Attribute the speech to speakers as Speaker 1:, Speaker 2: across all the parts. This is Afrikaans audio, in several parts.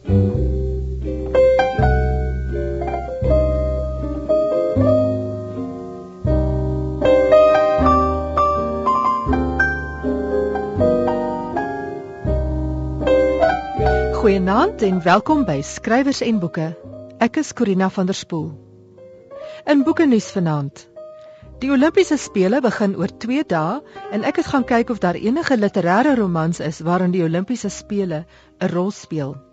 Speaker 1: Goeienaand en welkom by Skrywers en Boeke. Ek is Corina van der Spool. In boeke nuus vanaand. Die Olimpiese spele begin oor 2 dae en ek het gaan kyk of daar enige literêre romans is waarin die Olimpiese spele 'n rol speel.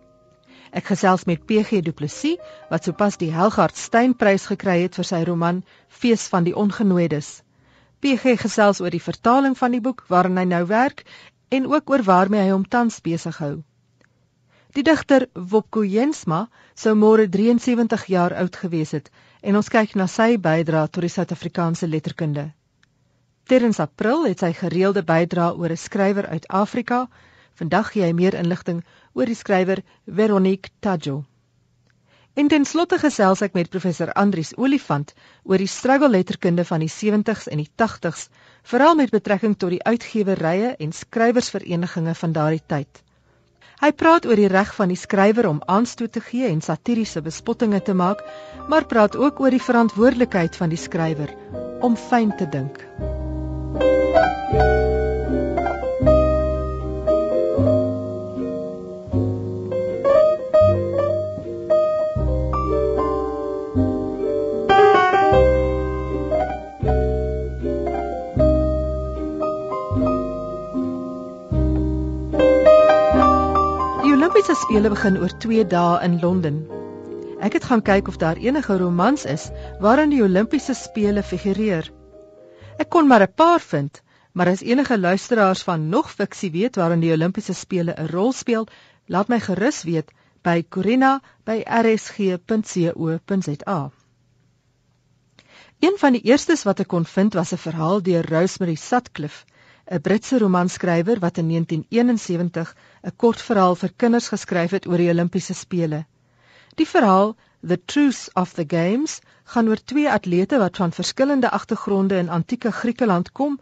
Speaker 1: Ek gesels met PG Du Plessis wat sopas die Helgard Steynprys gekry het vir sy roman Fees van die Ongenooides. PG gesels oor die vertaling van die boek waarin hy nou werk en ook oor waarmee hy hom tans besig hou. Die digter Wopko Jensma sou môre 73 jaar oud gewees het en ons kyk na sy bydrae tot die Suid-Afrikaanse letterkunde. Terens April het sy gereelde bydrae oor 'n skrywer uit Afrika. Vandag gee hy meer inligting oor die skrywer Veronique Tadjo. En ten slotte gesels ek met professor Andrius Olifant oor die struggle letterkunde van die 70s en die 80s, veral met betrekking tot die uitgewerrye en skrywersverenigings van daardie tyd. Hy praat oor die reg van die skrywer om aanstoot te gee en satiriese bespottinge te maak, maar praat ook oor die verantwoordelikheid van die skrywer om fyn te dink. MUZIEK Olimpiese spele begin oor 2 dae in Londen. Ek het gaan kyk of daar enige romans is waarin die Olimpiese spele figureer. Ek kon maar 'n paar vind, maar as enige luisteraars van nog fiksie weet waarin die Olimpiese spele 'n rol speel, laat my gerus weet by corina@rsg.co.za. Een van die eerstes wat ek kon vind was 'n verhaal deur Rosemary Sutcliffe 'n Britse romanskrywer wat in 1971 'n kortverhaal vir kinders geskryf het oor die Olimpiese spele. Die verhaal, The Truth of the Games, gaan oor twee atlete wat van verskillende agtergronde in antieke Griekeland kom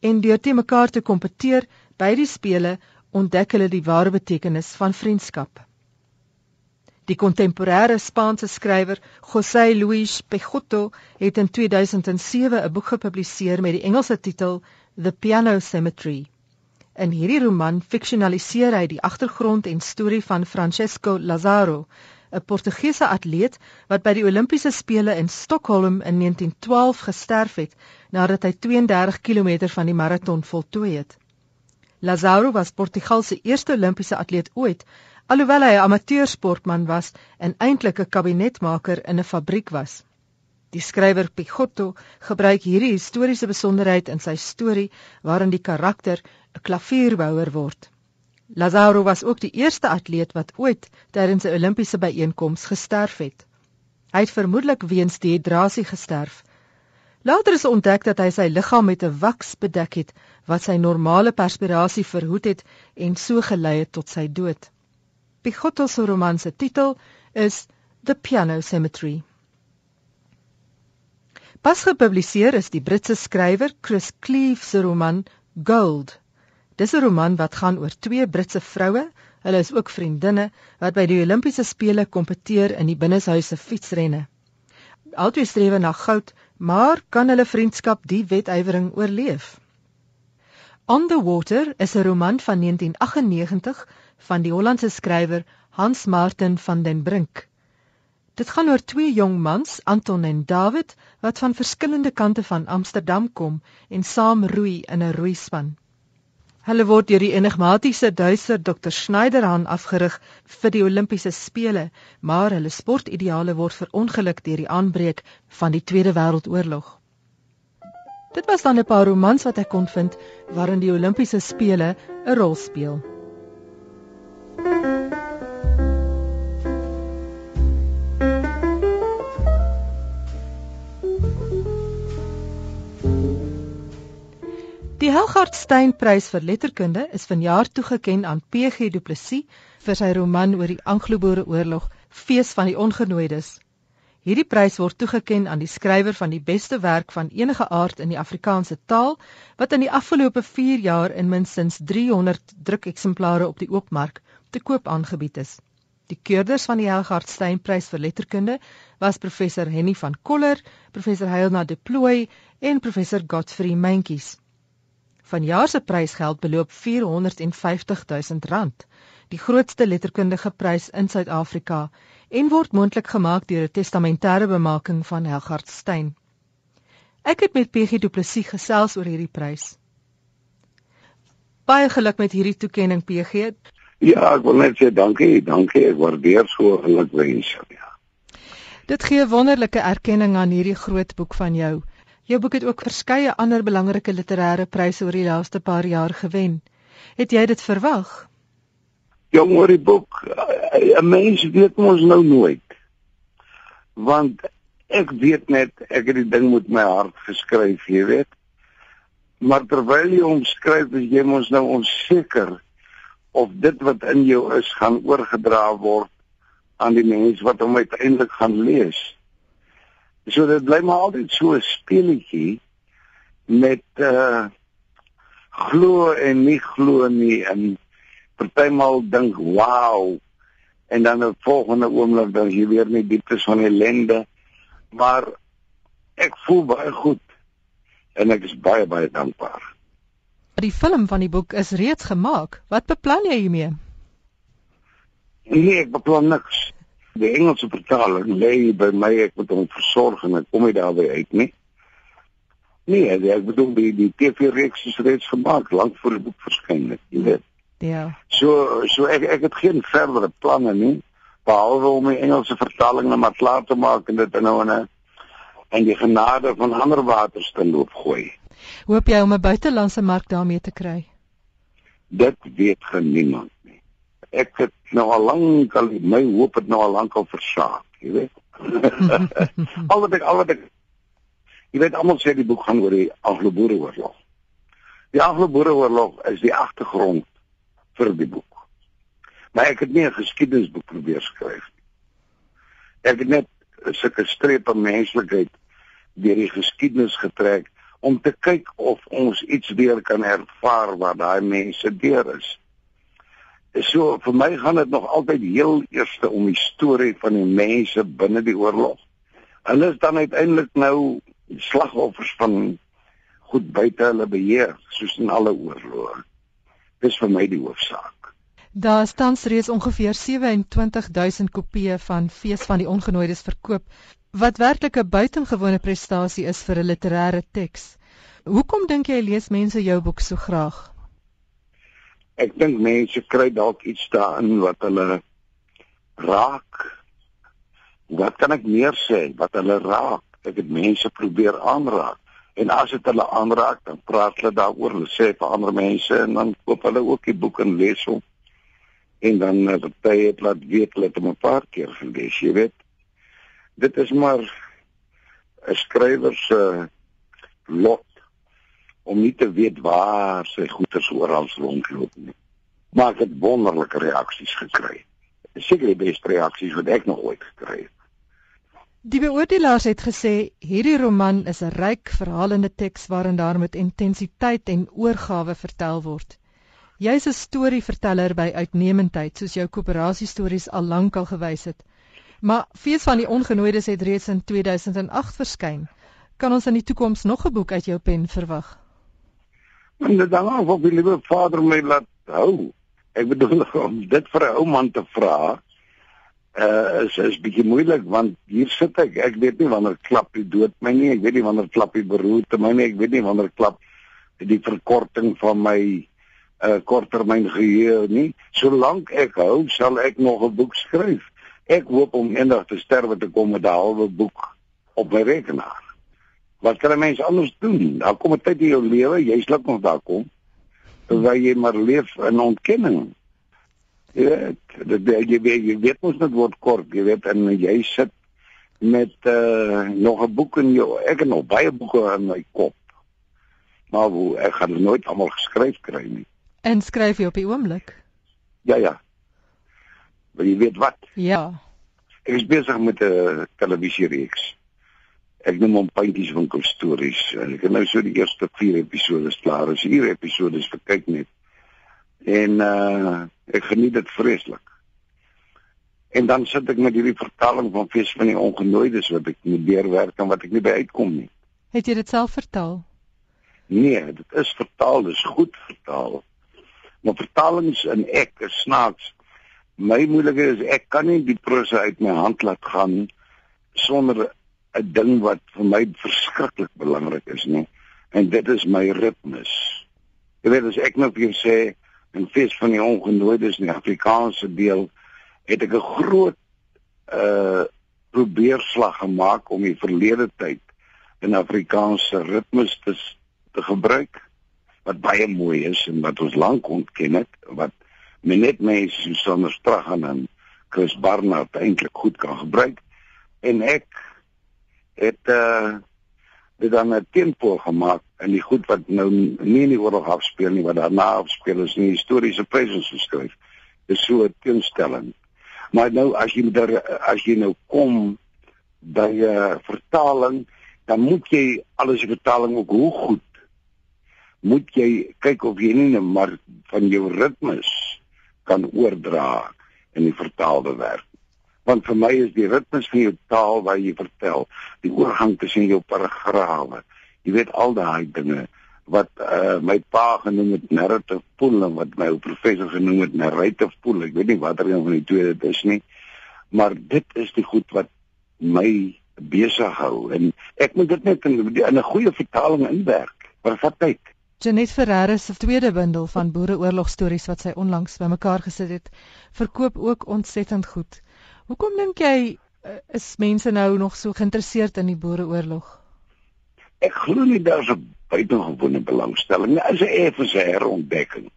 Speaker 1: en deur te mekaar te kompeteer by die spele ontdek hulle die ware betekenis van vriendskap. Die kontemporêre Spaanse skrywer José Luis Peixoto het in 2007 'n boek gepubliseer met die Engelse titel The Piano Cemetery. In hierdie roman fiksionaliseer hy die agtergrond en storie van Francesco Lazzaro, 'n Portugese atleet wat by die Olimpiese spele in Stockholm in 1912 gesterf het nadat hy 32 km van die maraton voltooi het. Lazzaro was Portugal se eerste Olimpiese atleet ooit, alhoewel hy 'n amateursportman was en eintlik 'n kabinetmaker in 'n fabriek was. Die skrywer Pichotto gebruik hierdie historiese besonderheid in sy storie waarin die karakter 'n klavierbouer word. Lazaro was ook die eerste atleet wat ooit tydens 'n Olimpiese byeenkoms gesterf het. Hy het vermoedelik weens dehydrasie gesterf. Later is ontdek dat hy sy liggaam met 'n waks bedek het wat sy normale perspirasie verhoed het en so gelei het tot sy dood. Pichotto se roman se titel is The Piano Cemetery. Pas gepubliseer is die Britse skrywer Chris Cleave se roman Gold. Dis 'n roman wat gaan oor twee Britse vroue, hulle is ook vriendinne, wat by die Olimpiese spele kompeteer in die binneshuise fietsrenne. Albei streef na goud, maar kan hulle vriendskap die wedywering oorleef? On the Water is 'n roman van 1998 van die Hollandse skrywer Hans Martin van den Brink. Dit gaan oor twee jong mans, Anton en David, wat van verskillende kante van Amsterdam kom en saam roei in 'n roeispan. Hulle word deur die enigmatiese duiser Dr Schneiderhan afgerig vir die Olimpiese spele, maar hulle sportideale word verongeluk deur die aanbreek van die Tweede Wêreldoorlog. Dit was dan 'n paar romans wat ek kon vind waarin die Olimpiese spele 'n rol speel. Helgard Steynprys vir letterkunde is vanjaar toegekend aan PG Du Plessis vir sy roman oor die Anglo-Boereoorlog Fees van die Ongenooides. Hierdie prys word toegekend aan die skrywer van die beste werk van enige aard in die Afrikaanse taal wat in die afgelope 4 jaar in minstens 300 drukeksemplare op die oopmark te koop aangebied is. Die keurders van die Helgard Steynprys vir letterkunde was professor Henny van Koller, professor Heilna de Plooy en professor Godfrey Mentjies. Vanjaar se prysgeld beloop 450 000 rand. die grootste letterkundige prys in Suid-Afrika en word moontlik gemaak deur 'n testamentêre bemaking van Helgard Steyn. Ek het met PG Du Plessis gesels oor hierdie prys. Baie geluk met hierdie toekenning PG.
Speaker 2: Ja, ek wil net sê dankie, dankie. Ek waardeer so gelukwens. Ja.
Speaker 1: Dit gee wonderlike erkenning aan hierdie groot boek van jou. Jou boek het ook verskeie ander belangrike literêre pryse oor die laaste paar jaar gewen. Het jy dit verwag?
Speaker 2: Jong oor die boek, eh, 'n mens weet mos nou nooit. Want ek weet net ek het die ding met my hart geskryf, jy weet. Maar terwyl jy hom skryf, is jy mos nou onseker of dit wat in jou is gaan oorgedra word aan die mense wat hom uiteindelik gaan lees. So dit bly maar altyd so 'n speletjie met uh glo en nie glo nie en partymal dink wow en dan 'n volgende oomblik dan jy weer net dieptes van ellende maar ek voel baie goed en ek is baie baie dankbaar.
Speaker 1: Die film van die boek is reeds gemaak. Wat beplan jy hiermee?
Speaker 2: Nee, ek beplan niks. Die Engelse vertaling lê by my, ek moet hom versorg en ek kom nie daarby uit nie. Nee, ek bedoel die die TV-reeks is reeds gemaak lank voor die boek verskyn het, jy weet.
Speaker 1: Ja.
Speaker 2: So so ek ek het geen verdere planne nie behalwe om die Engelse vertaling net maar klaar te maak en dit nou in 'n en die genade van ander waters te loop gooi.
Speaker 1: Hoop jy om 'n buitelandse mark daarmee te kry?
Speaker 2: Dit weet geen niemand ek het nou al lank al my hoop het nou al lank al versaak, jy weet. al wat ek al wat ek jy weet almal sê die boek gaan oor die Anglo-Boereoorlog. Die Anglo-Boereoorlog is die agtergrond vir die boek. Maar ek het nie 'n geskiedenisboek probeer skryf nie. Ek het net sulke strepe menslikheid deur die geskiedenis getrek om te kyk of ons iets weer kan ervaar wat daai mense deur is. So vir my gaan dit nog altyd heel eerste om die storie van die mense binne die oorlog. Hulle is dan uiteindelik nou slagoffers van goed buite hulle beheer, soos in alle oorloë. Dis vir my die hoofsaak.
Speaker 1: Daar staan reeds ongeveer 27000 kopieë van Fees van die Ongenooides verkoop, wat werklik 'n buitengewone prestasie is vir 'n literêre teks. Hoekom dink jy lees mense jou boek so graag?
Speaker 2: Ek dink mense kry dalk iets daarin wat hulle raak. Wat kan ek meer sê wat hulle raak? Ek het mense probeer aanraak en as dit hulle aanraak, dan praat hulle daaroor, hulle sê vir ander mense en dan koop hulle ook die boek en lees hom. En dan uh, party het laat weet hulle het hom 'n paar keer gelees, jy weet. Dit is maar 'n skrywer se lot om nie te weet waar sy goeders oral rondloop nie. Maar ek het wonderlike reaksies gekry. Seker die beste reaksies wat ek nog ooit gekry het.
Speaker 1: Die beoordelaars het gesê hierdie roman is 'n ryk verhalende teks waarin daar met intensiteit en oorgawe vertel word. Jy's 'n storieverteller by uitnemendheid soos jou koöperasiestories al lank al gewys het. Maar Fees van die Ongenooides het reeds in 2008 verskyn. Kan ons in die toekoms nog 'n boek uit jou pen verwag?
Speaker 2: En dit dan of die liewe Vader my laat hou. Ek bedoel om dit vir 'n ou man te vra, uh is is bietjie moeilik want hier sit ek. Ek weet nie wanneer klap die dood my nie. Ek weet nie wanneer klap die beroerte my nie. Ek weet nie wanneer klap die verkorting van my uh korttermyn geheue nie. Solank ek hou, sal ek nog 'n boek skryf. Ek hoop om eendag te sterwe te kom met 'n halwe boek op my rekenaar. Wat kan 'n mens anders doen? Daar kom 'n tyd in jou lewe, jy sluk nog daar kom, waar jy maar leef in ontkenning. Jy weet, dit jy weet, jy weet mos net word kort, jy weet en jy sit met uh, nog 'n boek in jou ek het nog baie boeke in my kop. Maar hoe ek gaan nooit almal geskryf kry nie.
Speaker 1: En skryf jy op die oomblik?
Speaker 2: Ja ja. Maar jy weet wat?
Speaker 1: Ja.
Speaker 2: Ek is besig met 'n televisiereeks ek noem hom puntjies winkel stories. En ek het nou so die eerste 4 episode klaar. Is hier episode is vir kyk net. En uh ek geniet dit vreeslik. En dan sit ek met hierdie vertaling van fees van die ongenooides wat ek moet deurwerk en wat ek nie by uitkom nie.
Speaker 1: Het jy dit self vertaal?
Speaker 2: Nee dit is vertaal dis goed vertaal. Maar vertalings in ek is snaaks. My moeilikheid is ek kan nie die prose uit my hand laat gaan sonder 'n ding wat vir my verskriklik belangrik is nie en dit is my ritmes. Jy weet as ek nou vir jou sê 'n fees van die ongenooides in die Afrikaanse deel het ek 'n groot uh probeerslag gemaak om die verlede tyd in Afrikaanse ritmes te te gebruik wat baie mooi is en wat ons lank ontken het wat net mense so sonder strag en Chris Barnard eintlik goed kan gebruik en ek het uh dit dan 'n tempo gemaak in die goed wat nou nie in die oorlog afspeel nie wat daarna afspeel is nie historiese presens geskryf. Is so 'n teenstelling. Maar nou as jy daar as jy nou kom by 'n uh, vertaling dan moet jy alles die vertaling ook hoe goed moet jy kyk of jy nie maar van jou ritmes kan oordra in die vertaalde werk want vir my is die ritmes van jou taal waar jy vertel die oorgang tussen jou paragrawe jy weet al daai dinge wat uh, my pa genoem het narrative pool en wat my professor genoem het narrative pool ek weet nie watter een van die twee dit is nie maar dit is die goed wat my besig hou en ek moet dit net in, in 'n goeie vertaling inwerk wat vat tyd
Speaker 1: Janet Ferreira se tweede bundel van boereoorlogstories wat sy onlangs bymekaar gesit het, verkoop ook ontsettend goed. Hoekom dink jy eh, is mense nou nog so geïnteresseerd in die Boereoorlog?
Speaker 2: Ek glo nie daar's 'n buitengewone belangstelling nie. Dit is 'n effense herontdekking.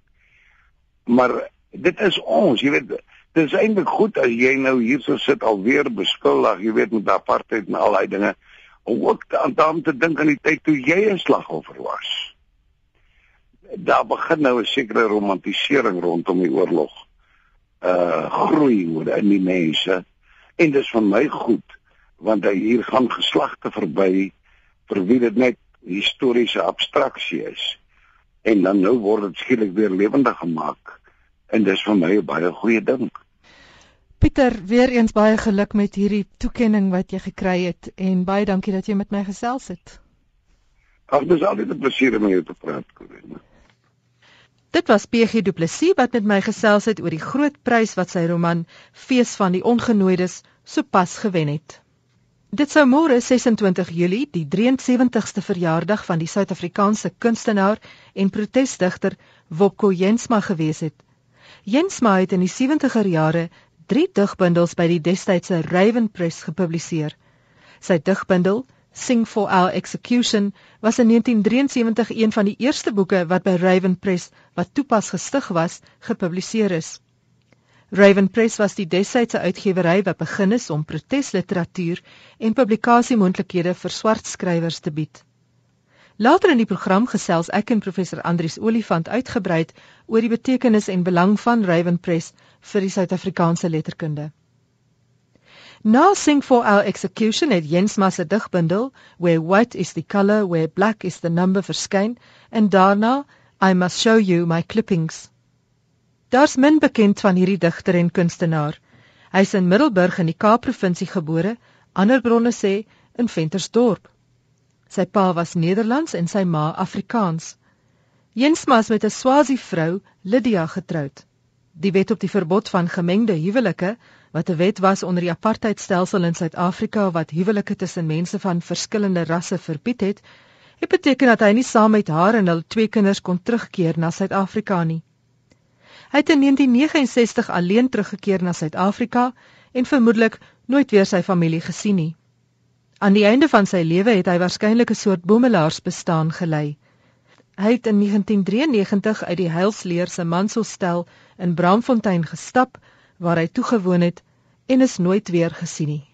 Speaker 2: Maar dit is ons, jy weet, dit is eintlik goed as jy nou hier so sit alweer beskuldig, jy weet met apartheid en al daai dinge om ook aan daarom te dink aan die tyd toe jy 'n slagoffer was. Daar begin nou 'n sekere romantisering rondom die oorlog uh groei oor in die mense. En dis vir my goed want hier gaan geslagte verby vir wie dit net historiese abstraksie is. En dan nou word dit skielik weer lewendig gemaak. En dis vir my 'n baie goeie ding.
Speaker 1: Pieter weer eens baie geluk met hierdie toekenning wat jy gekry het en baie dankie dat jy met my gesels het.
Speaker 2: Ag dis altyd 'n plesier om jou te praat Corinne
Speaker 1: Dit was PG Du Plessis wat met my gesels het oor die groot prys wat sy roman Fees van die Ongenooides sopas gewen het. Dit sou môre 26 Julie, die 73ste verjaardag van die Suid-Afrikaanse kunstenaar en protesdigter Wopko Jensma gewees het. Jensma het in die 70er jare 3 digbundels by die destydse Raven Press gepubliseer. Sy digbundel Sing for Our Execution was in 1973 een van die eerste boeke wat by Raven Press, wat toepas gestig was, gepubliseer is. Raven Press was die desydse uitgewery wat begin is om protesliteratuur en publikasiemoontlikhede vir swart skrywers te bied. Later in die program gesels ek en professor Andrius Olifant uitgebreid oor die betekenis en belang van Raven Press vir die Suid-Afrikaanse letterkunde. Na Sing for Our Execution het Jensma se digbundel Where White is the Color, Where Black is the Number verskyn en daarna I Must Show You My Clippings. Daar's min bekend van hierdie digter en kunstenaar. Hy's in Middelburg in die Kaap-provinsie gebore, ander bronne sê in Ventersdorp. Sy pa was Nederlands en sy ma Afrikaans. Jensma is met 'n Swazi vrou, Lydia, getroud. Die wet op die verbod van gemengde huwelike wat 'n wet was onder die apartheidstelsel in Suid-Afrika wat huwelike tussen mense van verskillende rasse verbied het, het beteken dat hy nie saam met haar en hul twee kinders kon terugkeer na Suid-Afrika nie. Hy het in 1969 alleen teruggekeer na Suid-Afrika en vermoedelik nooit weer sy familie gesien nie. Aan die einde van sy lewe het hy waarskynlik 'n soort boemelaarsbestaan gelei. Hy het in 1993 uit die Heilsleer se Manselsstel in Bramfontein gestap waar hy toegewoon het en is nooit weer gesien nie.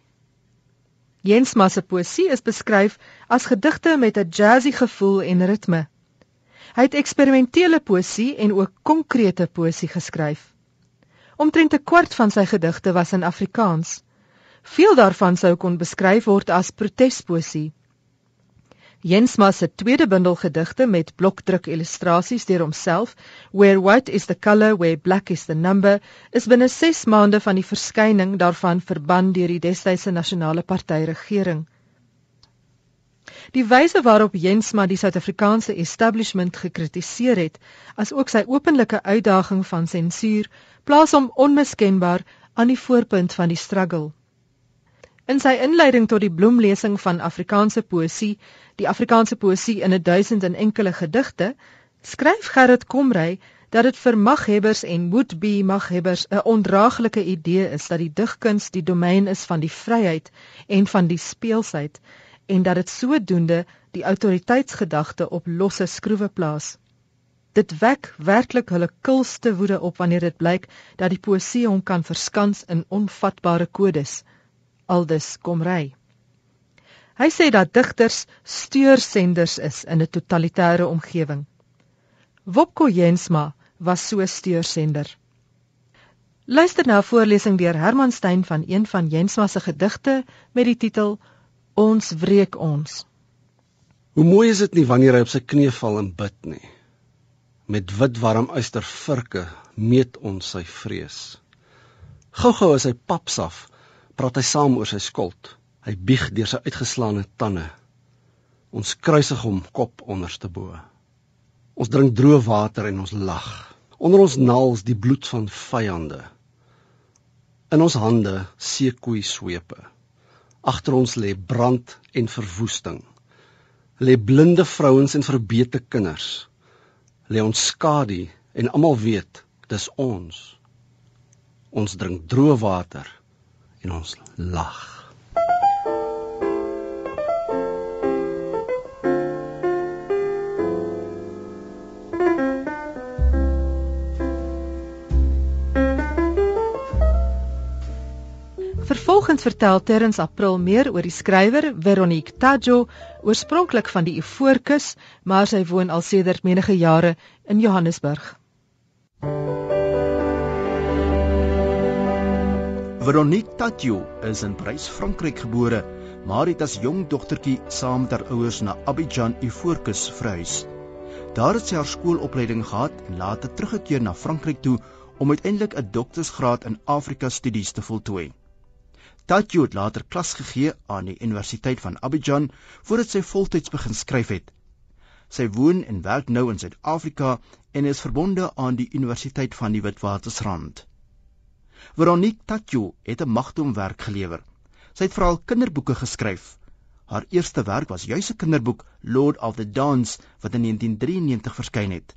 Speaker 1: Jens Ma se poësie is beskryf as gedigte met 'n jazzy gevoel en ritme. Hy het eksperimentele poësie en ook konkrete poësie geskryf. Omtrent 'n kwart van sy gedigte was in Afrikaans. Veel daarvan sou kon beskryf word as protespoësie. Jensma se tweede bundel gedigte met blokdruk illustrasies deur homself, Where White is the Color, Where Black is the Number, is binne 6 maande van die verskyning daarvan verban deur die destydse nasionale party regering. Die wyse waarop Jensma die Suid-Afrikaanse establishment gekritiseer het, asook sy openlike uitdaging van sensuur, plaas hom onmiskenbaar aan die voorpunt van die struggle. In sy inleiding tot die bloemlesing van Afrikaanse poësie, die Afrikaanse poësie in 'n duisend en enkele gedigte, skryf Gerrit Komrey dat dit vir maghebbers en would-be maghebbers 'n ondraaglike idee is dat die digkuns die domein is van die vryheid en van die speelsheid en dat dit sodoende die autoriteitsgedagte op losse skroewe plaas. Dit wek werklik hulle kulste woede op wanneer dit blyk dat die poësie hom kan verskans in onvatbare kodes. Aldus kom ry. Hy sê dat digters steursenders is in 'n totalitêre omgewing. Wopko Jensma was so steursender. Luister na 'n voorlesing deur Herman Stein van een van Jensma se gedigte met die titel Ons wreek ons.
Speaker 3: Hoe mooi is dit nie wanneer hy op sy knieë val en bid nie. Met wit warm uister virke meet ons sy vrees. Gou-gou as hy papsaf, praat hy saam oor sy skuld. Hy bieg deur sy uitgeslaane tande. Ons kruisig hom kop onderste bo. Ons drink droë water en ons lag. Onder ons naels die bloed van vyande. In ons hande seekoei swepe. Agter ons lê brand en verwoesting. Lê blinde vrouens en verbeete kinders. Lê ons skadu en almal weet dis ons. Ons drink droë water en ons lag.
Speaker 1: Vervolgens vertel Terrens April meer oor die skrywer Veronique Tajo, oorspronklik van die Ivoorkus, maar sy woon al sedert menige jare in Johannesburg.
Speaker 4: Veronique Tajo is in Parys, Frankryk gebore, maar het as jong dogtertjie saam met haar ouers na Abidjan, Ivoorkus verhuis. Daar het sy haar skoolopleiding gehad en later teruggekeer na Frankryk toe om uiteindelik 'n doktorsgraad in Afrika studies te voltooi. Tatjou het later klas gegee aan die Universiteit van Abidjan voordat sy voltyds begin skryf het. Sy woon en werk nou in Suid-Afrika en is verbonde aan die Universiteit van die Witwatersrand. Veronique Tatjou het 'n magtoom werk gelewer. Sy het veral kinderboeke geskryf. Haar eerste werk was juis 'n kinderboek, Lord of the Dance, wat in 1993 verskyn het.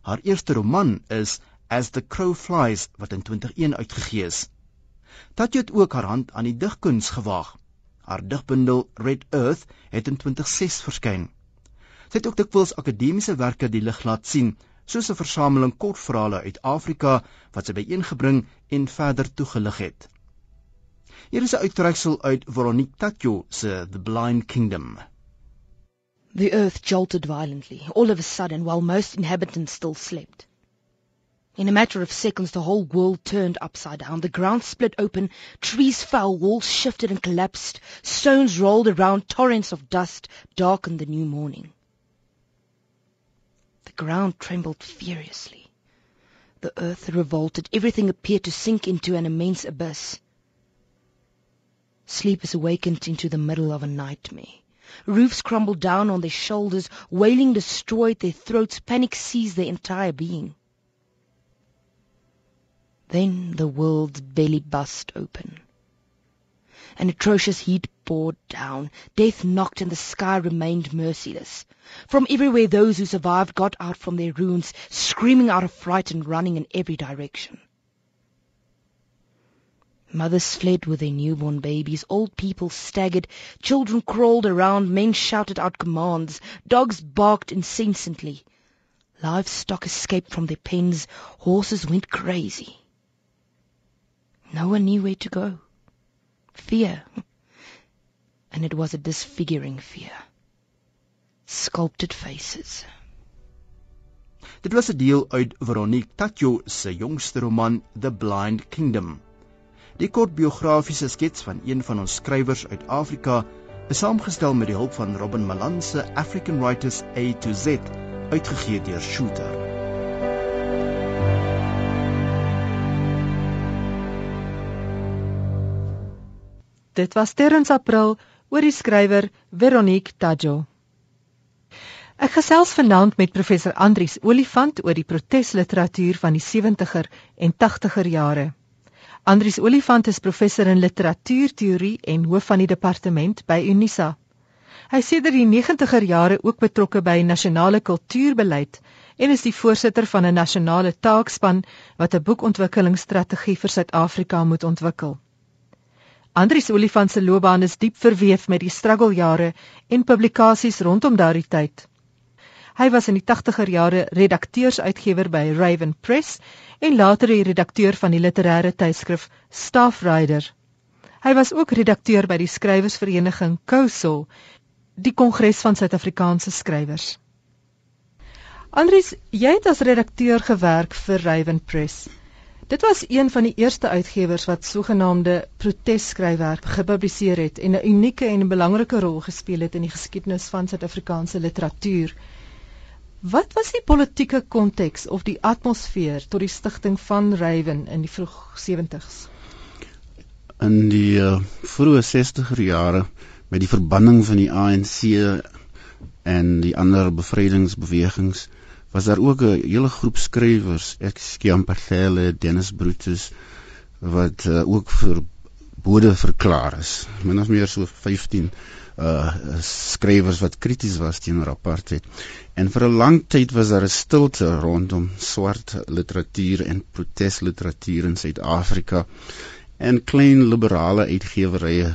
Speaker 4: Haar eerste roman is As the Crow Flies wat in 2001 uitgegee is. Tatjie het ook haar hand aan die digkuns gewaag. Haar digbundel Red Earth het in 2006 verskyn. Sy het ook dikwels akademiese werke die lig laat sien, soos 'n versameling kortverhale uit Afrika wat sy byeengebring en verder toegelig het. Hier is 'n uittreksel uit Veronique Tatjo se The Blind Kingdom.
Speaker 5: The earth jolted violently, all of a sudden, while most inhabitants still slept. In a matter of seconds, the whole world turned upside down. The ground split open, trees fell, walls shifted and collapsed, stones rolled around, torrents of dust darkened the new morning. The ground trembled furiously. The earth revolted. Everything appeared to sink into an immense abyss. Sleepers awakened into the middle of a nightmare. Roofs crumbled down on their shoulders, wailing destroyed their throats, panic seized their entire being. Then the world's belly bust open. An atrocious heat poured down. Death knocked and the sky remained merciless. From everywhere those who survived got out from their ruins, screaming out of fright and running in every direction. Mothers fled with their newborn babies, old people staggered, children crawled around, men shouted out commands, dogs barked incessantly. Livestock escaped from their pens, horses went crazy. No one knew where to go. Fear. And it was a disfiguring fear. Sculpted faces.
Speaker 4: Dit was 'n deel uit Veronique Tatjo se jongste roman The Blind Kingdom. Die kort biografiese skets van een van ons skrywers uit Afrika is saamgestel met die hulp van Robin Malan se African Writers A to Z, uitgegee deur Shooter.
Speaker 1: Dit was Terrens April oor die skrywer Veronique Tajo. Ek gesels vanaand met professor Andrius Olifant oor die protesliteratuur van die 70er en 80er jare. Andrius Olifant is professor in literatuurteorie en hoof van die departement by Unisa. Hy sê dat die 90er jare ook betrokke by nasionale kultuurbeleid en is die voorsitter van 'n nasionale taakspan wat 'n boekontwikkelingsstrategie vir Suid-Afrika moet ontwikkel. Andrius Olifant se loopbaan is diep verweef met die struggeljare en publikasies rondom daardie tyd. Hy was in die 80er jare redakteursuitgewer by Raven Press en later die redakteur van die literêre tydskrif Staff Rider. Hy was ook redakteur by die skrywersvereniging COSO, die kongres van Suid-Afrikaanse skrywers. Andries, jy het as redakteur gewerk vir Raven Press. Dit was een van die eerste uitgewers wat sogenaamde protesskryfwerk gepubliseer het en 'n unieke en 'n belangrike rol gespeel het in die geskiedenis van Suid-Afrikaanse literatuur. Wat was die politieke konteks of die atmosfeer tot die stigting van Raven in die vroeg 70s?
Speaker 6: In die uh, vroeë 60er jare met die verbanning van die ANC en die ander bevrydingsbewegings was daar ook 'n hele groep skrywers, ek skiam Parcelle, Dennis Brutus wat uh, ook verbode verklaar is. Min of meer so 15 uh skrywers wat krities was teenoor apartheid. En vir 'n lang tyd was daar 'n stilte rondom swart literatuur en protesliteratuur in Suid-Afrika. En klein liberale uitgewerye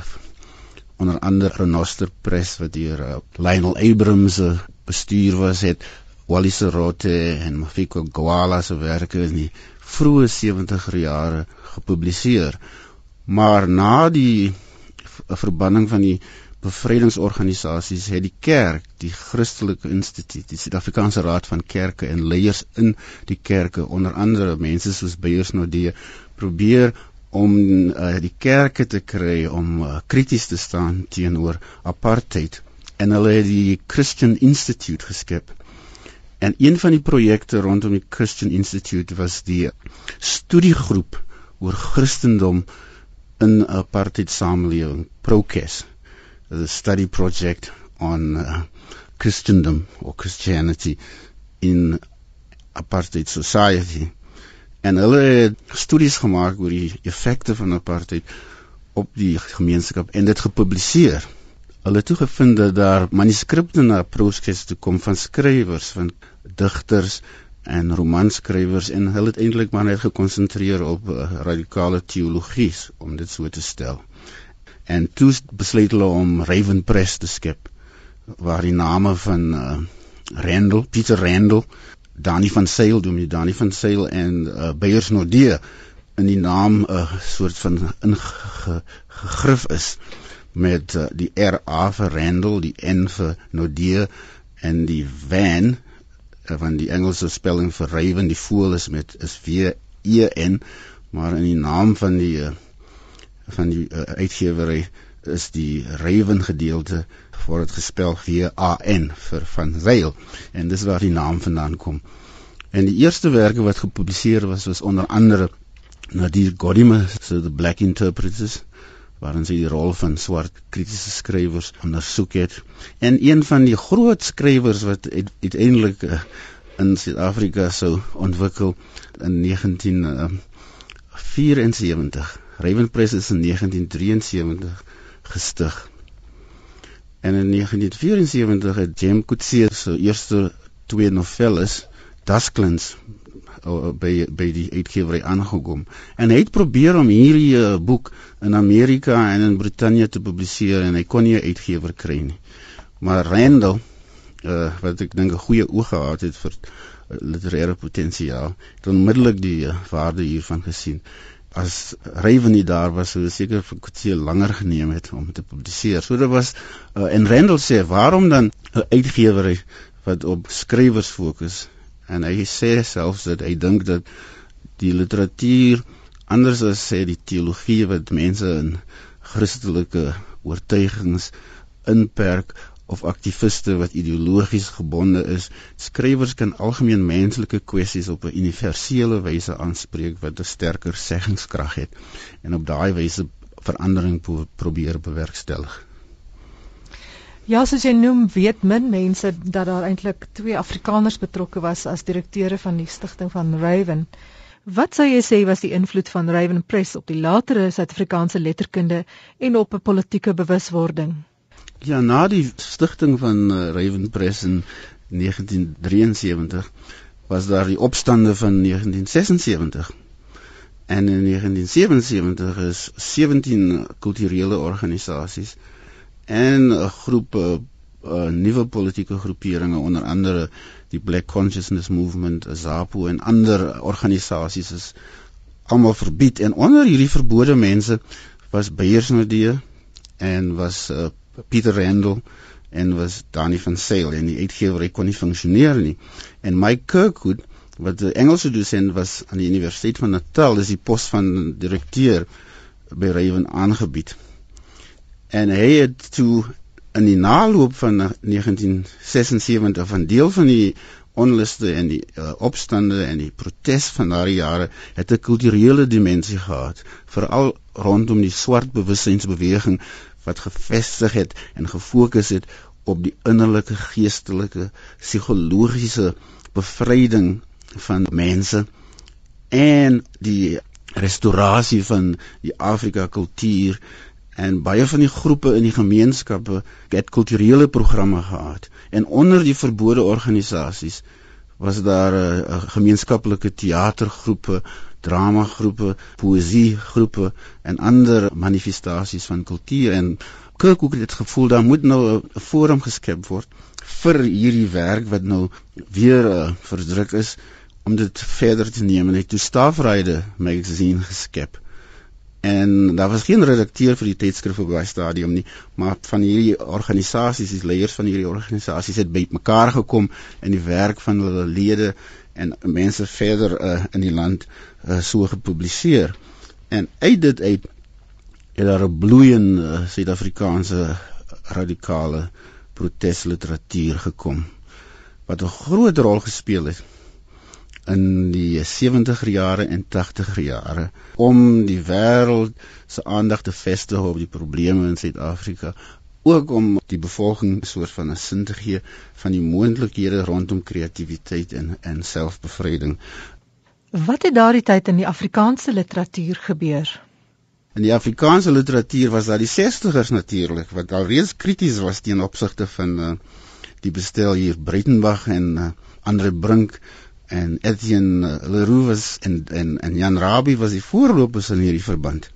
Speaker 6: onder andere Renoster Press wat deur uh, Lionel Abrams bestuur was het Wally Serote en Mafiko Gwala se werke in die vroeë 70er jare gepubliseer. Maar na die verbanning van die bevrydingsorganisasies het die kerk, die Christelike Instituut, die Suid-Afrikaanse Raad van Kerke en leiers in die kerke, onder andere mense soos Beyers Nodee, probeer om uh, die kerke te kry om uh, krities te staan teenoor apartheid en hulle het die Christian Institute geskep. En een van die projekte rondom die Christian Institute was die studiegroep oor Christendom in apartheid samelewing, Prokes the study project on uh, Christendom or Christianity in apartheid society. En hulle het studies gemaak oor die effekte van apartheid op die gemeenskap en dit gepubliseer. Hulle het toegevind dat daar manuskripte na Proskes toe kom van skrywers, van digters en romanskrywers en hulle het eintlik maar net gekonsentreer op uh, radikale teologie om dit so te stel. En toe besluit hulle om Raven Press te skep waar die name van uh, Randall, Pieter Randall, Dani van Sail, doen die Dani van Sail en uh, Beyers Nodee in die naam 'n uh, soort van ingegrif is met uh, die RA vir Randall, die N vir Nodee en die van uh, van die Engelse spelling vir Raven, die voël is met is W E N, maar in die naam van die uh, van die uh, uitgewery is die Raven gedeelte word gespel V A N vir van Veil en dis waar die naam vandaan kom. En die eerste werke wat gepubliseer was was onder andere Nadir Godime se The Black Interpreters waarin sy die rol van swart kritiese skrywers ondersoek het. En een van die groot skrywers wat uiteindelik uh, in Suid-Afrika sou ontwikkel in 1974 Raven Press is in 1973 gestig. En in 1974 het Jem Kutse se eerste twee novelles, Dasklins, by by die uitgewery aangekom. En hy het probeer om hierdie uh, boek in Amerika en in Brittanje te publiseer en hy kon nie 'n uitgewer kry nie. Maar Randall, uh, wat ek dink 'n goeie oog gehad het vir uh, literêre potensiaal, het onmiddellik die uh, waarde hiervan gesien as Raven nie daar was sou seker vir Kutse langer geneem het om te publiseer. So dit was uh, en Randall sê waarom dan 'n uitgewer wat op skrywers fokus en hy sê selfs dat hy dink dat die literatuur anders as sê die teologie wat mense in Christelike oortuigings inperk of aktiviste wat ideologies gebonde is. Skrywers kan algemeen menslike kwessies op 'n universele wyse aanspreek wat 'n sterker seggingskrag het en op daai wyse verandering probeer bewerkstellig.
Speaker 1: Ja, soos jy noem, weet min mense dat daar eintlik twee Afrikaners betrokke was as direkteure van die stigting van Raven. Wat sou jy sê was die invloed van Raven Press op die latere Suid-Afrikaanse letterkunde en op 'n politieke bewuswording?
Speaker 6: Ja, na die stigting van uh, Raven Press in 1973 was daar die opstande van 1976. En in 1977 is 17 kulturele organisasies en 'n groep uh, uh, nuwe politieke groeperinge onder andere die Black Consciousness Movement, ZAPU en ander organisasies is almal verbied. En onder hierdie verbode mense was Beyersnodee en was uh, Pieter Randall en was Danny van Sail. En die uitgewer kon nie funksioneer nie. En Mike Kirkwood wat 'n Engelse dosent was aan die Universiteit van Natal dis die pos van direkteur by Raven aangebied en hy het toe in die naloop van 1976 van deel van die onluste en die uh, opstande en die protes van daardie jare het 'n kulturele dimensie gehad veral rondom die swart bewussynsbeweging wat gefestig het en gefokus het op die innerlike geestelike psigologiese bevryding van mense en die restaurasie van die Afrika kultuur en baie van die groepe in die gemeenskappe het kulturele programme gehad. En onder die verbode organisasies was daar 'n uh, uh, gemeenskaplike teatergroepe, dramagroepe, poësiegroepe en ander manifestasies van kultuur. En Kirkhoek het dit gevoel daar moet nou 'n forum geskep word vir hierdie werk wat nou weer uh, verdruk is om dit verder te neem. En het toe Staafryde magazine geskep en daar was geen redakteur vir die tydskrif op daai stadium nie maar van hierdie organisasies die leiers van hierdie organisasies het bymekaar gekom in die werk van hulle lede en mense verder uh, in die land uh, so gepubliseer. En uit dit uit het daar 'n bloeiende uh, Suid-Afrikaanse radikale protesliteratuur gekom wat 'n groot rol gespeel het in die 70er jare en 80er jare om die wêreld se aandag te vestig op die probleme in Suid-Afrika ook om die bevolking soort van 'n sin te gee van die moontlikhede rondom kreatiwiteit en en selfbevryding.
Speaker 1: Wat het daardie tyd in die Afrikaanse literatuur gebeur?
Speaker 6: In die Afrikaanse literatuur was daar die 60ers natuurlik wat alreeds krities was teen opsigte van uh, die bestel hier Breitenberg en uh, Andre Brink en Etienne Leroux was en en en Jan Rabie was die voorlopers in hierdie verband.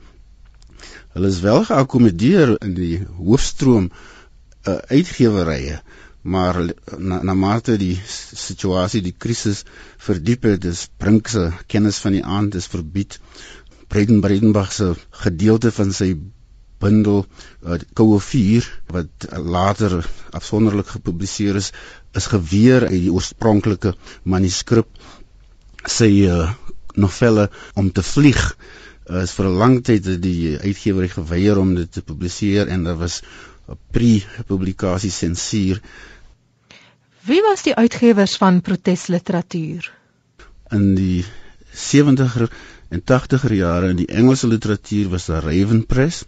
Speaker 6: Hulle is wel geakkommodeer in die hoofstroom uh, uitgewerye, maar na, na mate die situasie, die krisis verdiep het, dis Brinkse kennis van die aand is verbied. Breiten Breitenberg se gedeelte van sy bundel uh, Koue vuur wat later afsonderlik gepubliseer is is geweer uit die oorspronklike manuskrip. Sy uh, novelle om te vlieg uh, is vir 'n lang tyd die uitgewer geweier om dit te publiseer en daar was 'n pre-publikasie sensuur.
Speaker 1: Wie was die uitgewers van protesliteratuur
Speaker 6: in die 70er en 80er jare in die Engelse literatuur was daar Raven Press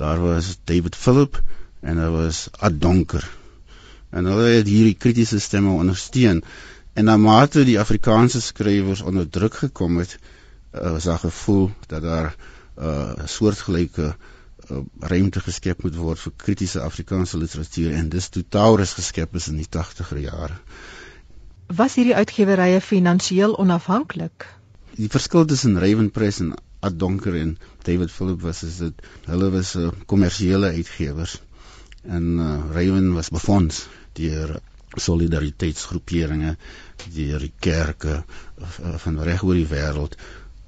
Speaker 6: daar was David Philip en daar was Ad Donker. En hulle het hierdie kritiese stemme ondersteun. En na mate die Afrikaanse skrywers onder druk gekom het uh, was daar gevoel dat daar 'n uh, soortgelyke uh, ruimte geskep moet word vir kritiese Afrikaanse literatuur. En dis toe Taurus geskep is in die 80er jare.
Speaker 1: Was hierdie uitgewerye finansiëel onafhanklik?
Speaker 6: Die verskil tussen Raven Press en Ad Donker en David Philip was is dit hulle was uh, kommersiële uitgewers en uh, Raven was befonds deur solidariteitsgroeperinge deur die kerke van reg oor die wêreld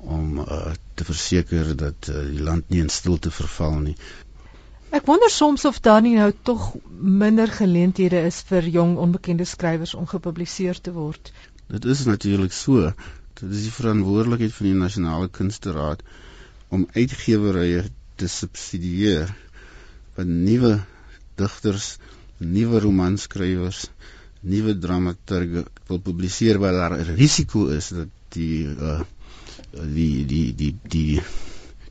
Speaker 6: om uh, te verseker dat uh, die land nie in stilte verval nie.
Speaker 1: Ek wonder soms of daar nie nou tog minder geleenthede is vir jong onbekende skrywers om gepubliseer te word.
Speaker 6: Dit is natuurlik so. Dit is die verantwoordelikheid van die Nasionale Kunsteraad om uitgewerye te subsidieer van nuwe digters nuwe romanskrywers, nuwe dramaturge wil publiseer waar daar 'n risiko is dat die uh die die die die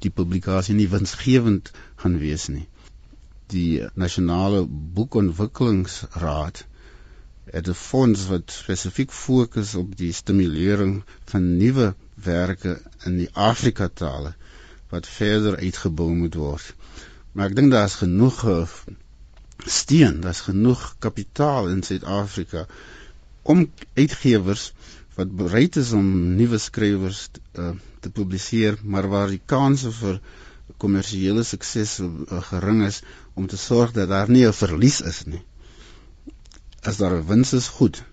Speaker 6: die publikasie nie winsgewend gaan wees nie. die nasionale boekontwikkelingsraad het 'n fonds wat spesifiek fokus op die stimulering van nuwe werke in die Afrika tale wat verder uitgebou moet word. Maar ek dink daar's genoeg eh, steun, daar's genoeg kapitaal in Suid-Afrika om uitgewers wat bereid is om nuwe skrywers uh, te publiseer, maar waar die kanse vir kommersiële sukses uh, gering is om te sorg dat daar nie 'n verlies is nie. As daar 'n wins is, goed.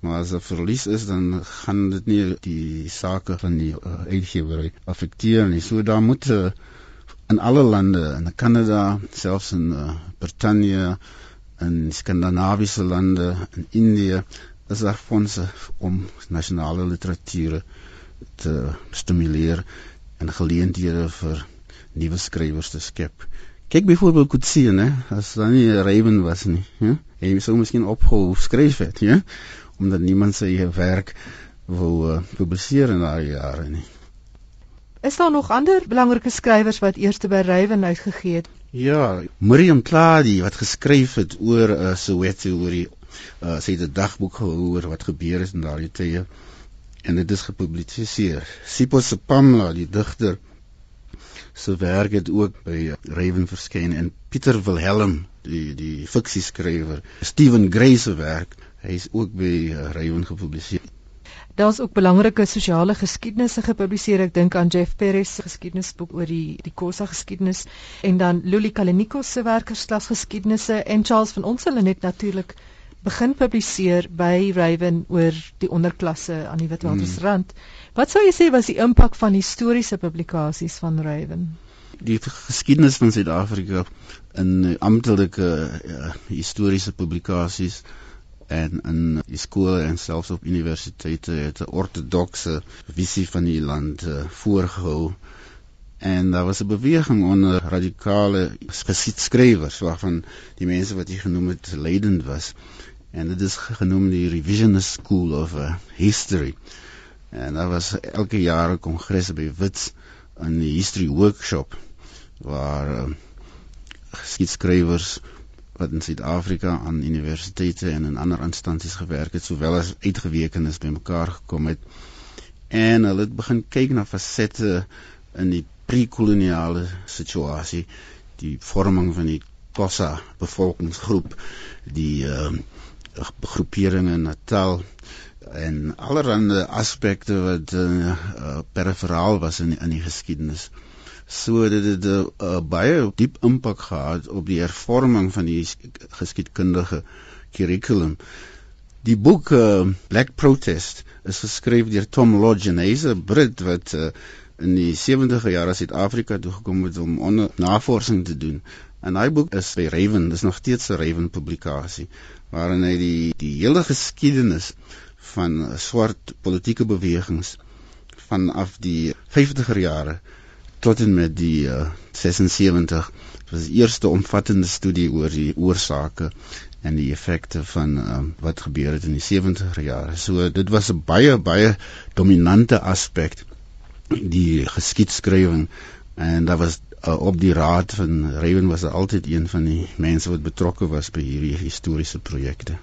Speaker 6: Maar as 'n verlies is, dan gaan dit nie die sake van die uh, uitgewer affekteer nie. So daar moet uh, in alle lande, in Kanada, selfs in uh, Brittanje, in Skandinawiese lande, in Indië, is daar fondse om nasionale literatuur te stimuleer en geleenthede vir nuwe skrywers te skep. Kyk byvoorbeeld Kutsie, né? As dan nie Raven was nie, hè? Hy sou miskien opgehou skryf het, ja? Omdat niemand sy werk wou uh, publiseer in daai jare nie.
Speaker 1: Is daar nog ander belangrike skrywers wat eers by Raven uitgegee het?
Speaker 6: Ja, Miriam Kladi wat geskryf het oor uh, Soweto oor die uh, sy het 'n dagboek gehou oor wat gebeur het in daardie tye en dit is gepubliseer. Sipho Sepamla, die digter se werk het ook by Raven verskyn en Pieter Wilhelm die die fiksieskrywer Steven Gray se werk hy is ook by Raven gepubliseer
Speaker 1: Daar's ook belangrike sosiale geskiedenisse gepubliseer. Ek dink aan Jeff Perez se geskiedenisboek oor die die Kosa geskiedenis en dan Luli Kalenikos se werkersklas geskiedenisse en Charles van Onsel net natuurlik begin publiseer by Raven oor die onderklasse aan die Witwatersrand. Hmm. Wat sou jy sê was die impak van historiese publikasies van Raven?
Speaker 6: Die geskiedenis van Suid-Afrika in amptelike uh, historiese publikasies en in die skole en selfs op universiteite het 'n ortodokse visie van die land uh, voorgehou. En daar was 'n beweging onder radikale geskiedskrywers waarvan die mense wat jy genoem het leidend was. En dit is genoem die revisionist school of uh, history En daar was elke jaar 'n kongres by Wits in die history workshop waar uh, geskiedskrywers wat in Suid-Afrika aan universiteite en in ander instansies gewerk het, sowel as uitgewekenes bymekaar gekom het. En hulle het begin kyk na fasette in die pre-koloniale situasie, die vorming van die Xhosa bevolkingsgroep, die uh, groeperinge in Natal en allerlei aspekte wat uh, uh, periferaal was in in die geskiedenis. So dit het 'n uh, uh, baie diep impak gehad op die hervorming van die geskiedkundige kurrikulum. Die boek uh, Black Protest is geskryf deur Tom Lodge, 'n Brit wat uh, in die 70e jare Suid-Afrika toe gekom het om navorsing te doen. En hy boek is by Raven, dis nog steeds 'n Raven publikasie waarin hy die die hele geskiedenis van swart politieke bewegings vanaf die 50er jare tot en met die uh, 76 dit was die eerste omvattende studie oor die oorsake en die effekte van um, wat gebeur het in die 70er jare. So dit was 'n baie baie dominante aspek die geskiedskrywing en daar was uh, op die raad van Raven was altyd een van die mense wat betrokke was by hierdie historiese projekte.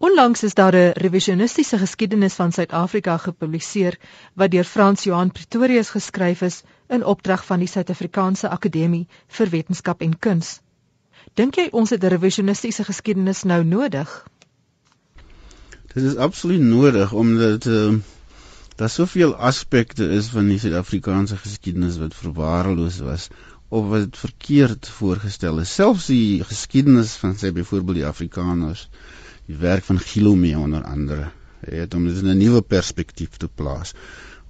Speaker 1: Onlangs is daar 'n revisionistiese geskiedenis van Suid-Afrika gepubliseer wat deur Frans Johan Pretorius geskryf is in opdrag van die Suid-Afrikaanse Akademie vir Wetenskap en Kuns. Dink jy ons het 'n revisionistiese geskiedenis nou nodig?
Speaker 6: Dit is absoluut nodig omdat uh, daar soveel aspekte is van die Suid-Afrikaanse geskiedenis wat verwaarloos was of wat verkeerd voorgestel is. Selfs die geskiedenis van sê byvoorbeeld die Afrikaners die werk van Gilome onder andere het om dit in 'n nuwe perspektief te plaas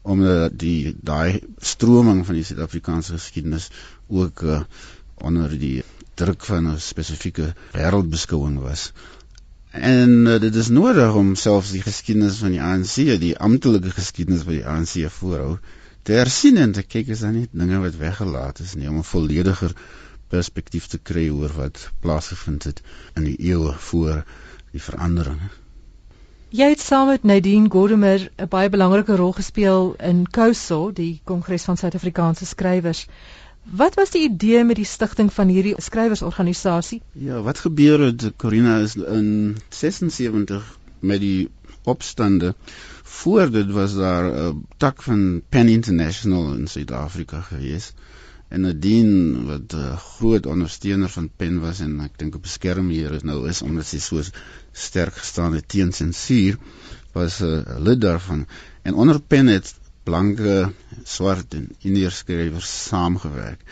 Speaker 6: om die daai stroming van die Suid-Afrikaanse geskiedenis ook uh, onder die druk van 'n spesifieke wêreldbeskouing was. En uh, dit is nodig om selfs die geskiedenis van die ANC, die amptelike geskiedenis van die ANC voorhou, te hersien en te kyk is daar nie dinge wat weggelaat is nie om 'n vollediger perspektief te kry oor wat plaasgevind het in die eeue voor die veranderinge.
Speaker 1: Jy het saam met Nadine Gordimer 'n baie belangrike rol gespeel in COSO, die Kongres van Suid-Afrikaanse Skrywers. Wat was die idee met die stigting van hierdie skrywersorganisasie?
Speaker 6: Ja, wat gebeur het Corina is in 76 met die opstande. Voor dit was daar 'n tak van Pen International in Suid-Afrika gewees. En Nadine wat 'n uh, groot ondersteuner van Pen was en ek dink op beskerm hier is nou is omdat sy so sterk gestaan het teen sensuur was 'n uh, lid daarvan. En onder Pen het blanke, swart en indiër skrywers saamgewerk.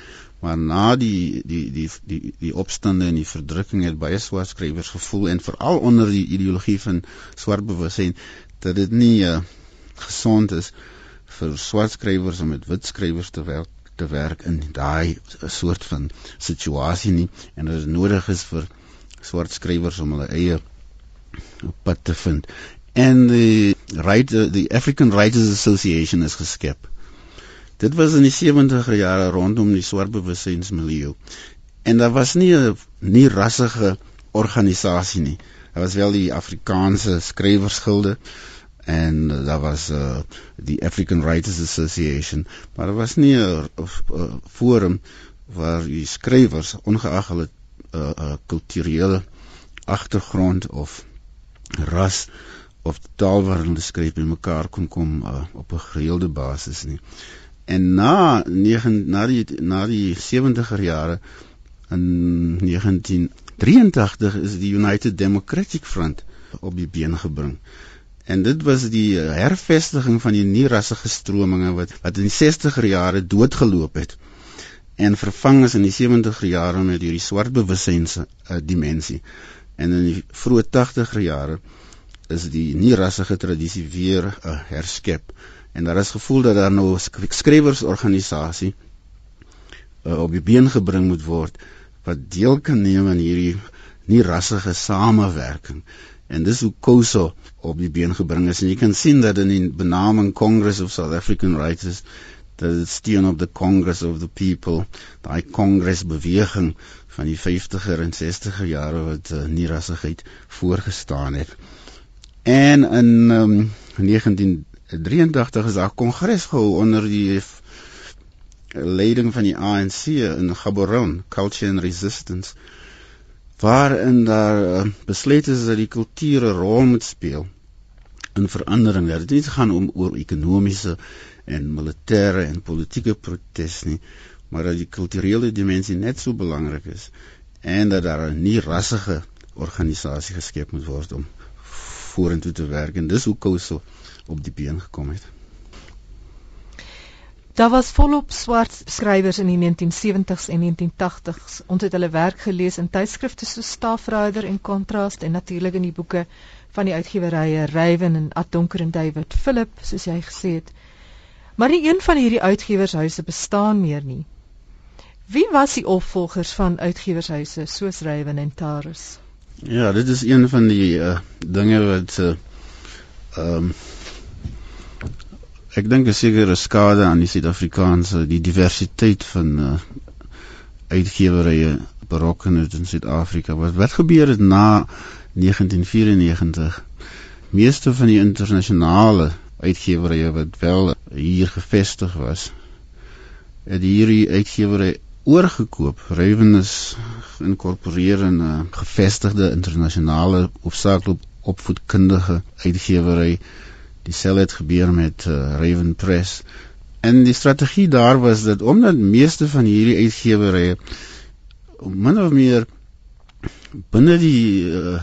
Speaker 6: Maar na die die die die die opstande en die verdrukking het baie swart skrywers gevoel en veral onder die ideologie van swart bewussyn dat dit nie uh, gesond is vir swart skrywers om met wit skrywers te werk te werk in daai soort van situasie nie en dit is nodig is vir swart skrywers om hulle eie pad te vind en die right die African Writers Association is geskep. Dit was in die 70er jare rondom die swart bewussynsmilieu. En daar was nie 'n nie rassige organisasie nie. Daar was wel die Afrikaanse skrywersgilde en daar was uh, die African Writers Association, maar daar was nie 'n forum waar die skrywers ongeag hulle uh, uh, kulturele agtergrond of ras of taal waarin hulle skryf by mekaar kon kom uh, op 'n gereelde basis nie. En na 9 na die na die 70er jare in 1983 is die United Democratic Front op die been gebring. En dit was die hervestiging van die nie-rassige strominge wat wat in die 60er jare doodgeloop het en vervang is in die 70er jare met hierdie swart bewussyns uh, dimensie. En in die vroeë 80er jare is die nie-rassige tradisie weer uh, herskep en daar is gevoel dat daar nou 'n skrywersorganisasie uh, op die been gebring moet word wat deel kan neem aan hierdie nie-rassige samewerking en dis hoe COSO op die been gebring is. En jy kan sien dat in die benaming Congress of South African Writers dat dit steun op the Congress of the People. Daai Congress beweging van die 50er en 60er jare wat uh, nie-rassigheid voorgestaan het. En in um, 1983 is daar 'n kongres gehou onder die leiding van die ANC in Gaborone, Culture and Resistance, waarin daar uh, besluit is dat die kultuur 'n rol moet speel in verandering. Dit het nie gaan om oor ekonomiese en militêre en politieke protes nie, maar dat die kulturele dimensie net so belangrik is en dat daar 'n nie rassige organisasie geskep moet word om vorentoe te werk en dis hoe Kouso op die been gekom het.
Speaker 1: Daar was volop swart skrywers in die 1970s en 1980s. Ons het hulle werk gelees in tydskrifte soos Staffrider en Contrast en natuurlik in die boeke van die uitgewerye Raven en Ad Donker en David Philip, soos jy gesê het. Maar nie een van hierdie uitgewershuise bestaan meer nie. Wie was die opvolgers van uitgewershuise soos Raven en Taurus?
Speaker 6: Ja, dit is een van die uh, dinge wat uh um ek dink 'n sekere skade aan die Suid-Afrikaanse die diversiteit van uh uitgewerye berokken het in Suid-Afrika. Wat wat gebeur het na 1994? Meeste van die internasionale uitgewerye wat wel hier gevestig was, het hierdie uitgewerye oorgekoop. Raven is geïnkorporeer in 'n gevestigde internasionale hoofsaaklik opvoedkundige uitgewery. Dieselfde het gebeur met uh, Raven Press. En die strategie daar was dat omdat meeste van hierdie uitgewerye min of meer binne die uh,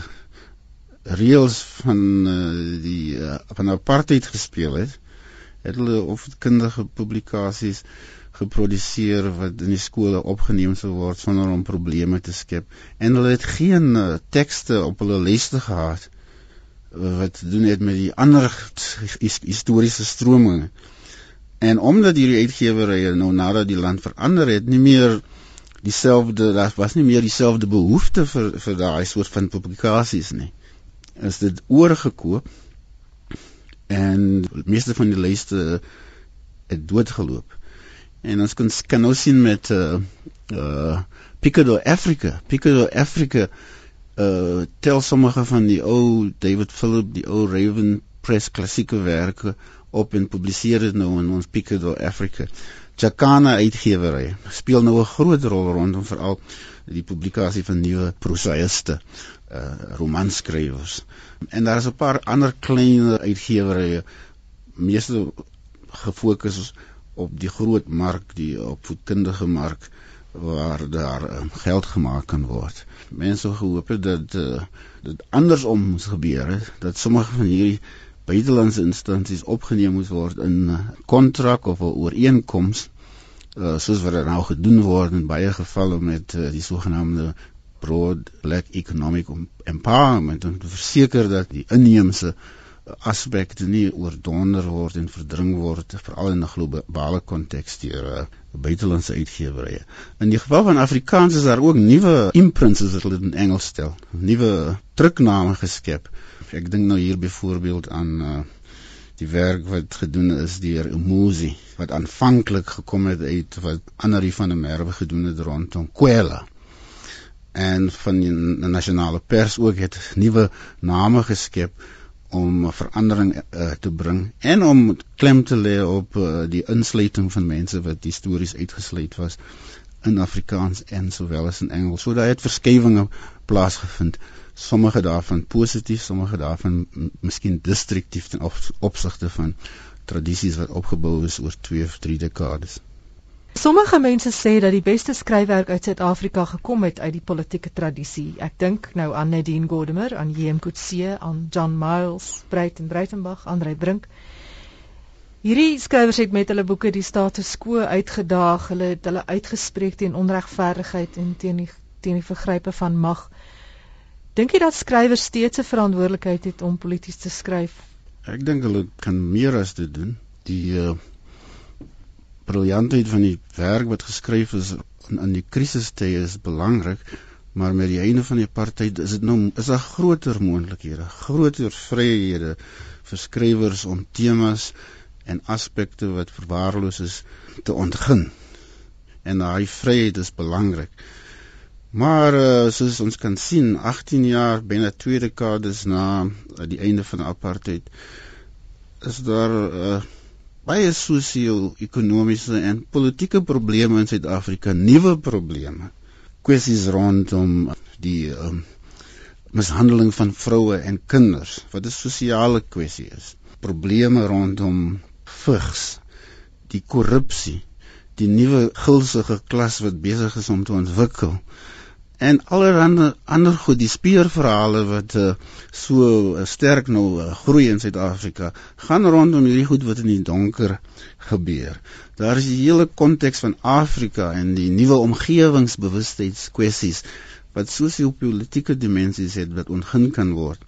Speaker 6: reëls van uh, die uh, van apartheid gespeel het, het hulle opvoedkundige publikasies geproduseer wat in die skole opgeneem sou word sonder om probleme te skep en hulle het geen uh, tekste op hulle leste gehad wat doen het met die ander his, historiese strominge en omdat hierdie uitgewerye nou nadat die land verander het nie meer dieselfde daar was nie meer dieselfde behoefte vir vir daai soort van publikasies nie. Is dit oorgekoop en meeste van die lyste het doodgeloop. En ons kan kan nou sien met uh uh Picado Africa. Picado Africa uh tel sommige van die ou David Philip, die ou Raven Press klassieke werke op en publiseer dit nou in ons Picado Africa. Chakana uitgewery speel nou 'n groot rol rondom veral die publikasie van nuwe prosaïste, uh romanskrywers. En daar is 'n paar ander klein uitgewerye meeste gefokus op die groot mark, die opvoedkundige mark waar daar uh, geld gemaak kan word. Mense gehoop het dat uh, dit andersom moes gebeur het, dat sommige van hierdie buitelandse instansies opgeneem moes word in 'n uh, kontrak of 'n ooreenkoms uh, soos wat nou gedoen word in baie gevalle met uh, die sogenaamde broad black economic empowerment om te verseker dat die inheemse aspekte nie oordonder word en verdring word veral in 'n globale konteks deur uh, buitelandse uitgewerye. In die geval van Afrikaans is daar ook nuwe imprints as hulle dit in Engels stel, nuwe drukname geskep. Ek dink nou hier byvoorbeeld aan uh, die werk wat gedoen is deur Umuzi wat aanvanklik gekom het uit wat Annelie van der Merwe gedoen het rondom Kwela en van die nasionale pers ook het nuwe name geskep om verandering uh, te bring en om klem te lê op uh, die insluiting van mense wat histories uitgesluit was in Afrikaans en sowel as in Engels. So daar het verskywinge plaasgevind. Sommige daarvan positief, sommige daarvan miskien destruktief ten opsigte van tradisies wat opgebou is oor 2 of 3 dekades.
Speaker 1: Sommige mense sê dat die beste skryfwerk uit Suid-Afrika gekom het uit die politieke tradisie. Ek dink nou aan Nadine Gordimer, aan J.M. Coetzee, aan John Miles, Breit en Breitenberg, Andre Brink. Hierdie skrywers het met hulle boeke die status quo uitgedaag, hulle het hulle uitgespreek teen onregverdigheid en teen die teen die vergrype van mag. Dink jy dat skrywers steeds 'n verantwoordelikheid het om polities te skryf?
Speaker 6: Ek dink hulle kan meer as dit doen. Die uh briljantheid van die werk wat geskryf is in, in die krisistye is belangrik, maar met die einde van die apartheid is dit nou is daar groter moontlikhede, groter vryhede vir skrywers om temas en aspekte wat verwaarloos is te ontgin. En daai vryheid is belangrik. Maar uh, soos ons kan sien, 18 jaar binne twee dekades na uh, die einde van apartheid is daar uh, baie sosio-ekonomiese en politieke probleme in Suid-Afrika, nuwe probleme. Kwessies rondom die um, mishandeling van vroue en kinders, wat 'n sosiale kwessie is. Probleme rondom vigs, die korrupsie, die nuwe gulsige klas wat besig is om te ontwikkel en allerlei ander goed die speurverhale wat uh, so uh, sterk nou uh, groei in Suid-Afrika gaan rondom hierdie goed wat in die donker gebeur. Daar is die hele konteks van Afrika en die nuwe omgewingsbewustheidskwessies wat sosio-politieke dimensies het wat ontgin kan word.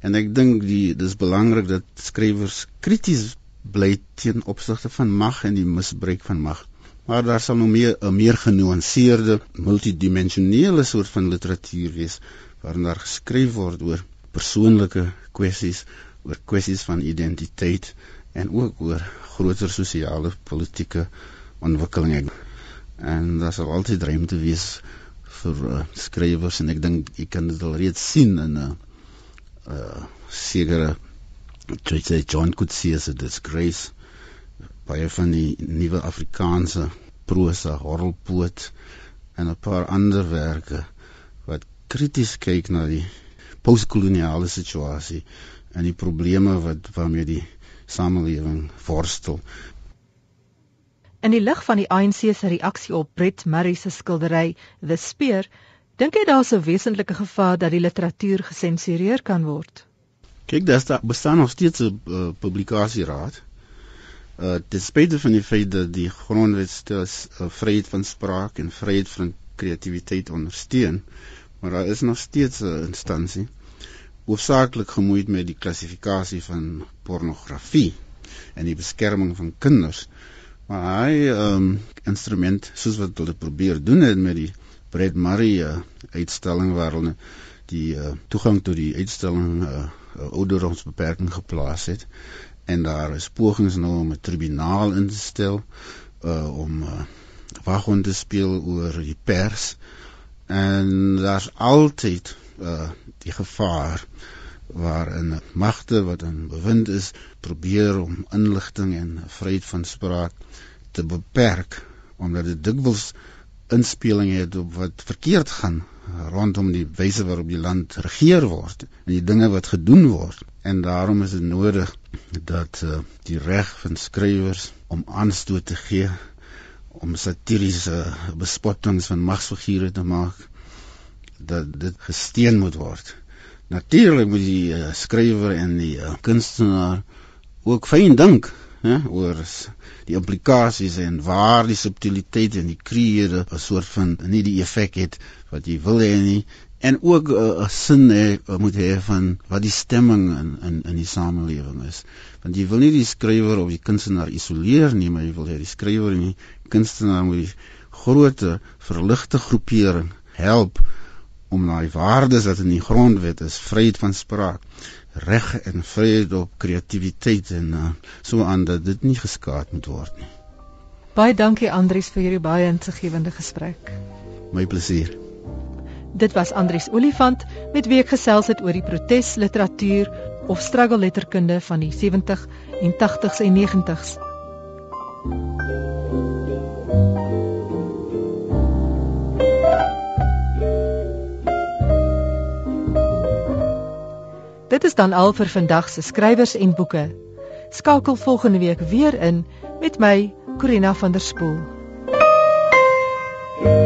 Speaker 6: En ek dink die dis belangrik dat skrywers krities bly teen opsigte van mag en die misbruik van mag maar daar sal nou meer 'n meer genuanceerde, multidimensionele soort van literatuur wees waarin daar geskryf word oor persoonlike kwessies, oor kwessies van identiteit en ook oor groter sosiale politieke ontwikkelinge. En daar sal altyd ruimte wees vir uh, skrywers en ek dink jy kan dit al reeds sien in 'n uh, uh, sekere John Coetzee se disgrace baie van die nuwe Afrikaanse prosa, horrelpoot en 'n paar ander werke wat krities kyk na die postkoloniale situasie en die probleme wat waarmee die samelewing worstel.
Speaker 1: In die lig van die ANC se reaksie op Brett Murray se skildery The Spear, dink jy daar's 'n wesentlike gevaar dat die literatuur gesensureer kan word?
Speaker 6: Kyk, daar bestaan nog steeds 'n uh, publikasieraad uh ten spyte van die feit dat die grondwet stel uh, vryheid van spraak en vryheid van kreatiwiteit ondersteun, maar daar is nog steeds 'n instansie hoofsaaklik gemoeid met die klassifikasie van pornografie en die beskerming van kinders. Maar hy um instrument soos wat hulle probeer doen het met die Brett Murray uh, uitstalling waar hulle die uh, toegang tot die uitstalling uh, uh, ouderdomsbeperking geplaas het en daar is pogings nou om 'n tribunaal in te stel uh om uh, waghond te speel oor die pers. En daar's altyd uh die gevaar waarin magte wat in bewind is probeer om inligting en vryheid van spraak te beperk omdat dit dikwels inspeling het op wat verkeerd gaan rondom die wyse waarop die land regeer word en die dinge wat gedoen word. En daarom is dit nodig dat uh, die reg van skrywers om aanstoot te gee om satiriese bespottings van magsfigure te maak dat dit gesteen moet word. Natuurlik moet die uh, skrywer en die uh, kunstenaar ook fyn dink hè oor die implikasies en waar die subtiliteit en die kreëre 'n soort van nie die effek het wat jy wil hê nie en ook 'n uh, sin hê moet hê van wat die stemming in in in die samelewing is want jy wil nie die skrywer of die kunstenaar isoleer nie maar jy wil hê die skrywer en die kunstenaar moet die groot verligte groepering help om daai waardes wat in die grondwet is vryheid van spraak reg en vryheid op kreatiwiteit en uh, so aan dat dit nie geskaad moet word nie.
Speaker 1: Baie dankie Andries vir hierdie baie insiggewende gesprek.
Speaker 6: My plesier.
Speaker 1: Dit was Andries Olifant met wie ek gesels het oor die protesliteratuur of struggle letterkunde van die 70 en 80s en 90s. Dit is dan al vir vandag se skrywers en boeke. Skakel volgende week weer in met my Corina van der Spool. thank you